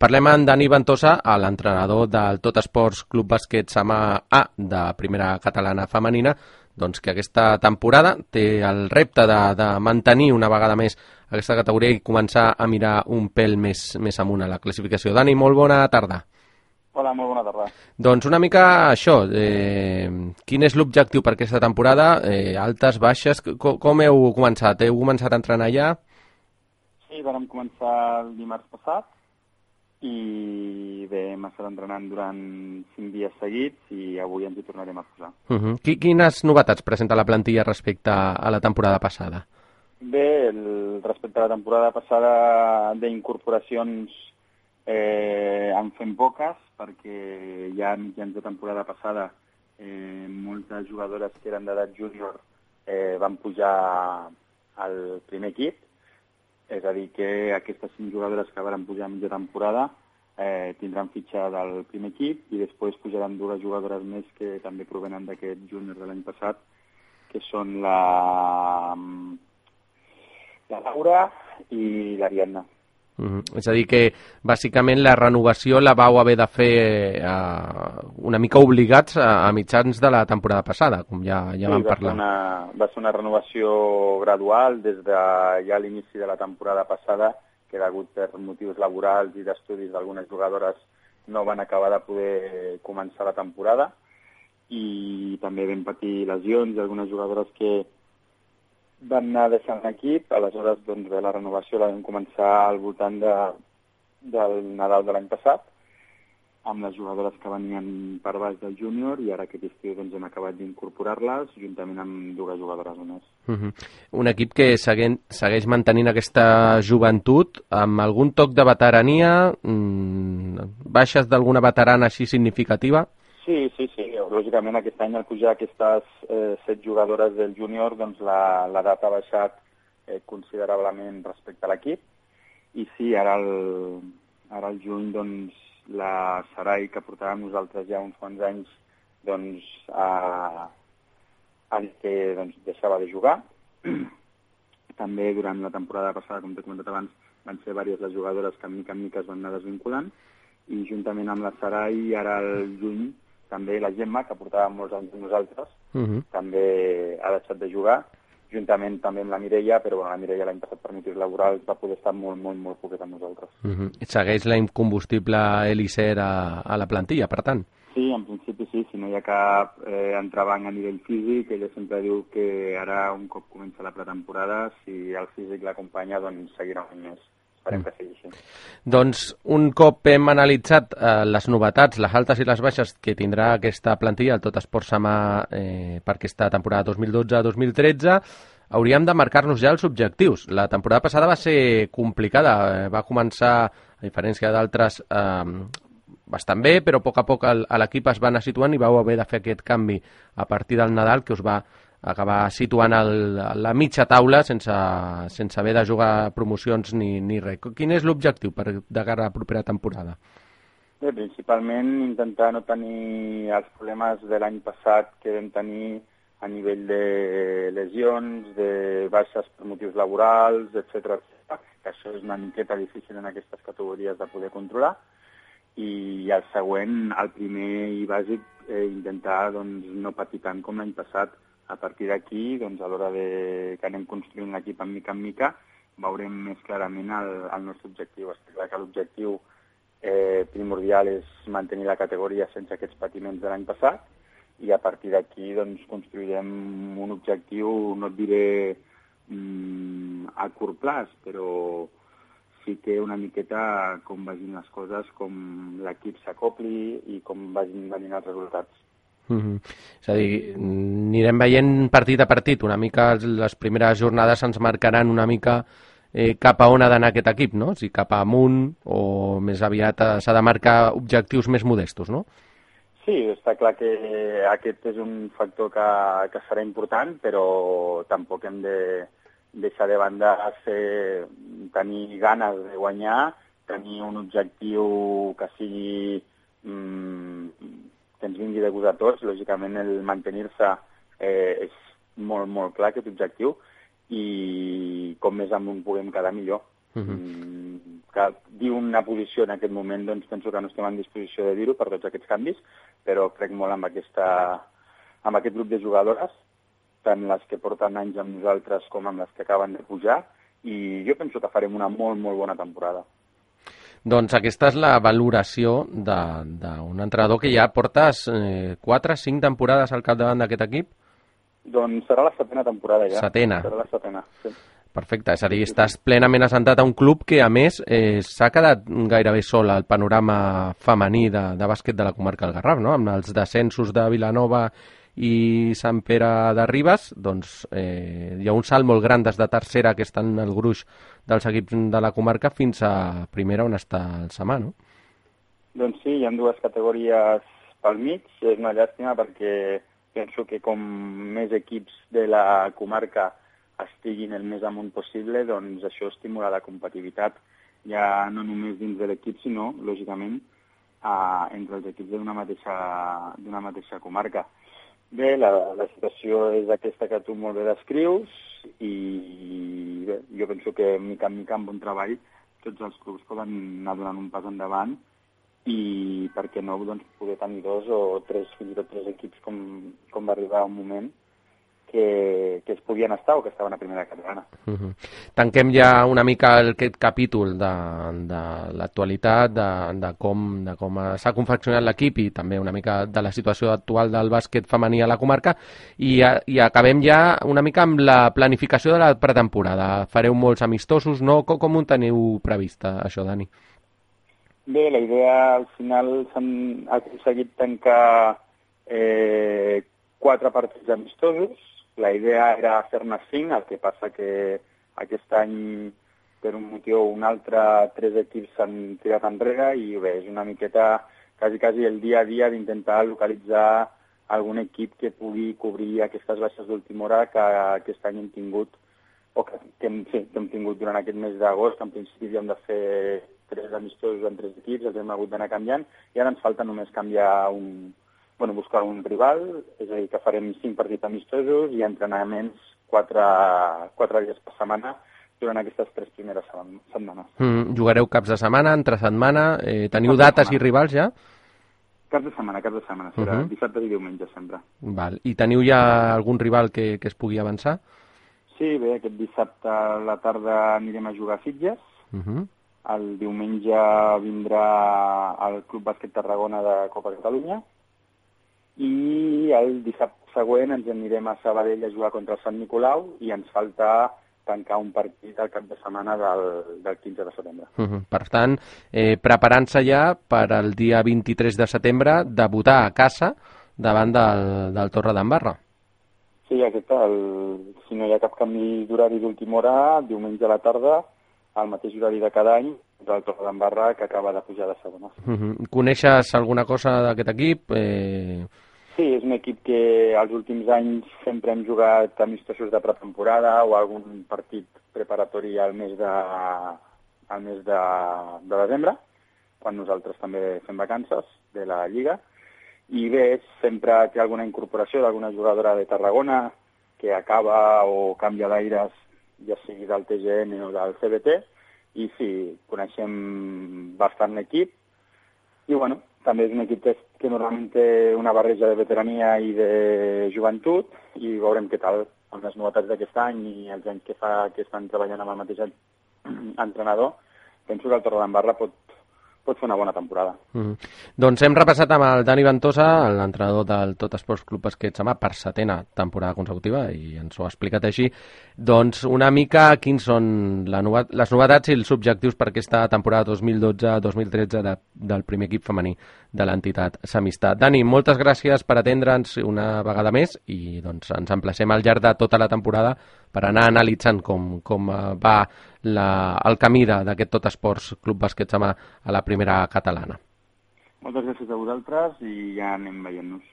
Parlem amb Dani Ventosa, l'entrenador del Tot Esports Club Bàsquet Sama A de primera catalana femenina, doncs que aquesta temporada té el repte de, de mantenir una vegada més aquesta categoria i començar a mirar un pèl més, més amunt a la classificació. Dani, molt bona tarda. Hola, molt bona tarda. Doncs una mica això, eh, quin és l'objectiu per aquesta temporada? Eh, altes, baixes, com, com heu començat? Heu començat a entrenar ja? Sí, vam començar el dimarts passat i bé, hem estat entrenant durant cinc dies seguits i avui ens hi tornarem a posar. Uh -huh. Quines novetats presenta la plantilla respecte a la temporada passada? Bé, el, respecte a la temporada passada d'incorporacions eh, en fem poques perquè ja mitjans de temporada passada eh, moltes jugadores que eren d'edat júnior eh, van pujar al primer equip és a dir, que aquestes cinc jugadores que van pujar a mitja temporada eh, tindran fitxa del primer equip i després pujaran dues jugadores més que també provenen d'aquest júnior de l'any passat, que són la, la Laura i l'Ariadna. Mm -hmm. És a dir, que bàsicament la renovació la vau haver de fer eh, una mica obligats a, a mitjans de la temporada passada, com ja, ja sí, vam va parlar. Ser una, va ser una renovació gradual des de ja l'inici de la temporada passada, que degut per motius laborals i d'estudis d'algunes jugadores no van acabar de poder començar la temporada i també vam patir lesions i algunes jugadores que van anar deixant l'equip, aleshores doncs, bé, la renovació la vam començar al voltant de, del Nadal de l'any passat, amb les jugadores que venien per baix del júnior i ara aquest estiu doncs, hem acabat d'incorporar-les juntament amb dues jugadores més. Uh -huh. Un equip que segueix, segueix mantenint aquesta joventut amb algun toc de veterania, mmm, baixes d'alguna veterana així significativa? Sí, sí, sí. Lògicament aquest any al pujar aquestes eh, set jugadores del júnior doncs l'edat ha baixat eh, considerablement respecte a l'equip i sí, ara el, ara el juny doncs la Sarai que portàvem nosaltres ja uns quants anys doncs ha dit que doncs, deixava de jugar. També durant la temporada passada, com t'he comentat abans, van ser diverses les jugadores que mica en mica es van anar desvinculant i juntament amb la Sarai ara al juny també la Gemma, que portava molts anys amb nosaltres, uh -huh. també ha deixat de jugar, juntament també amb la Mireia, però bueno, la Mireia l'any passat per motius laborals va poder estar molt, molt, molt poquet amb nosaltres. Uh -huh. Segueix la incombustible Elicer a, a la plantilla, per tant? Sí, en principi sí, si no hi ha cap eh, entrebanc a nivell físic, ella sempre diu que ara, un cop comença la pretemporada, si el físic l'acompanya, doncs seguirà un any més. Esperem que sigui així. Doncs un cop hem analitzat eh, les novetats, les altes i les baixes que tindrà aquesta plantilla, el Tot Esport Samà, eh, per aquesta temporada 2012-2013, hauríem de marcar-nos ja els objectius. La temporada passada va ser complicada, eh, va començar, a diferència d'altres, eh, bastant bé, però a poc a poc l'equip es va anar situant i vau haver de fer aquest canvi a partir del Nadal que us va acabar situant el, la mitja taula sense, sense haver de jugar promocions ni, ni res. Quin és l'objectiu per de cara a la propera temporada? Bé, principalment intentar no tenir els problemes de l'any passat que vam tenir a nivell de lesions, de baixes per motius laborals, etc. que això és una miqueta difícil en aquestes categories de poder controlar. I el següent, el primer i bàsic, eh, intentar doncs, no patir tant com l'any passat, a partir d'aquí, doncs, a l'hora de... que anem construint l'equip en mica en mica, veurem més clarament el, el nostre objectiu. Està clar que l'objectiu eh, primordial és mantenir la categoria sense aquests patiments de l'any passat i a partir d'aquí doncs, construirem un objectiu, no et diré mm, a curt plaç, però sí que una miqueta com vagin les coses, com l'equip s'acopli i com vagin venint els resultats. Mm -hmm. És a dir, anirem veient partit a partit, una mica les primeres jornades ens marcaran una mica eh, cap a on ha d'anar aquest equip, no? Si cap amunt o més aviat s'ha de marcar objectius més modestos, no? Sí, està clar que aquest és un factor que, que serà important, però tampoc hem de deixar de banda ser, tenir ganes de guanyar, tenir un objectiu que sigui mm, ens vingui de gust a tots, lògicament el mantenir-se eh, és molt, molt clar aquest objectiu i com més amunt puguem quedar millor. Uh -huh. mm, que dir una posició en aquest moment, doncs penso que no estem en disposició de dir-ho per tots aquests canvis, però crec molt amb, aquesta, amb aquest grup de jugadores, tant les que porten anys amb nosaltres com amb les que acaben de pujar, i jo penso que farem una molt, molt bona temporada. Doncs aquesta és la valoració d'un entrenador que ja portes eh, 4-5 temporades al capdavant d'aquest equip? Doncs serà la setena temporada ja. Setena. Serà la setena, sí. Perfecte, és a dir, estàs plenament assentat a un club que, a més, eh, s'ha quedat gairebé sol al panorama femení de, de bàsquet de la comarca del Garraf, no? amb els descensos de Vilanova i Sant Pere de Ribes, doncs eh, hi ha un salt molt gran des de tercera, que estan el gruix dels equips de la comarca, fins a primera, on està el Samà, no? Doncs sí, hi ha dues categories pel mig, és una llàstima perquè penso que com més equips de la comarca estiguin el més amunt possible, doncs això estimula la competitivitat ja no només dins de l'equip, sinó, lògicament, eh, entre els equips d'una mateixa, mateixa comarca. Bé, la, la situació és aquesta que tu molt bé descrius i bé, jo penso que mica en mica amb un treball tots els clubs poden anar donant un pas endavant i per què no doncs, poder tenir dos o tres, fins i tot tres equips com, com va arribar un moment que, que es podien estar o que estaven a primera catalana. Uh -huh. Tanquem ja una mica aquest capítol de, de l'actualitat, de, de com, de com s'ha confeccionat l'equip i també una mica de la situació actual del bàsquet femení a la comarca i, i acabem ja una mica amb la planificació de la pretemporada. Fareu molts amistosos, no? Com, com ho teniu prevista, això, Dani? Bé, la idea al final s'han aconseguit tancar eh, quatre partits amistosos, la idea era fer-ne cinc, el que passa que aquest any, per un motiu o un altre, tres equips s'han tirat enrere i bé, és una miqueta quasi, quasi el dia a dia d'intentar localitzar algun equip que pugui cobrir aquestes baixes d'última hora que aquest any hem tingut o que, que, hem, sí, que hem tingut durant aquest mes d'agost, que en principi havíem de fer tres amistosos en tres equips, els hem hagut d'anar canviant, i ara ens falta només canviar un, bueno, buscar un rival, és a dir, que farem cinc partits amistosos i entrenaments quatre, quatre dies per setmana durant aquestes tres primeres setmanes. Mm, jugareu caps de setmana, entre setmana, eh, teniu caps dates i rivals ja? Caps de setmana, caps de setmana, serà uh -huh. dissabte i diumenge sempre. Val. I teniu ja algun rival que, que es pugui avançar? Sí, bé, aquest dissabte a la tarda anirem a jugar a Sitges, uh -huh. el diumenge vindrà al Club Bàsquet Tarragona de Copa Catalunya, i el dissabte següent ens anirem a Sabadell a jugar contra el Sant Nicolau i ens falta tancar un partit al cap de setmana del, del 15 de setembre. Uh -huh. Per tant, eh, preparant-se ja per al dia 23 de setembre debutar a casa davant del, del Torre d'Embarra. Sí, aquest, el, si no hi ha cap canvi d'horari d'última hora, diumenge a la tarda, al mateix horari de cada any, del Torre d'Embarra, que acaba de pujar de segona. Uh -huh. Coneixes alguna cosa d'aquest equip? Eh... Sí, és un equip que els últims anys sempre hem jugat amistosos de pretemporada o algun partit preparatori al mes de, al mes de, de desembre, quan nosaltres també fem vacances de la Lliga. I bé, sempre té alguna incorporació d'alguna jugadora de Tarragona que acaba o canvia d'aires, ja sigui del TGN o del CBT, i sí, coneixem bastant l'equip, i bueno, també és un equip que, que normalment té una barreja de veterania i de joventut i veurem què tal amb les novetats d'aquest any i els anys que fa que estan treballant amb el mateix entrenador. Penso que el Torredembarra pot, pot fer una bona temporada. Mm -hmm. Doncs hem repassat amb el Dani Ventosa, l'entrenador del Tot Esports Club Basquet Samà, per setena temporada consecutiva, i ens ho ha explicat així. Doncs una mica quins són la novet les novetats i els objectius per aquesta temporada 2012-2013 de, del primer equip femení de l'entitat Samistà. Dani, moltes gràcies per atendre'ns una vegada més i doncs ens emplacem al llarg de tota la temporada per anar analitzant com, com eh, va la, el camí d'aquest Tot Esports Club Bàsquet Samà a la primera catalana. Moltes gràcies a vosaltres i ja anem veient-nos.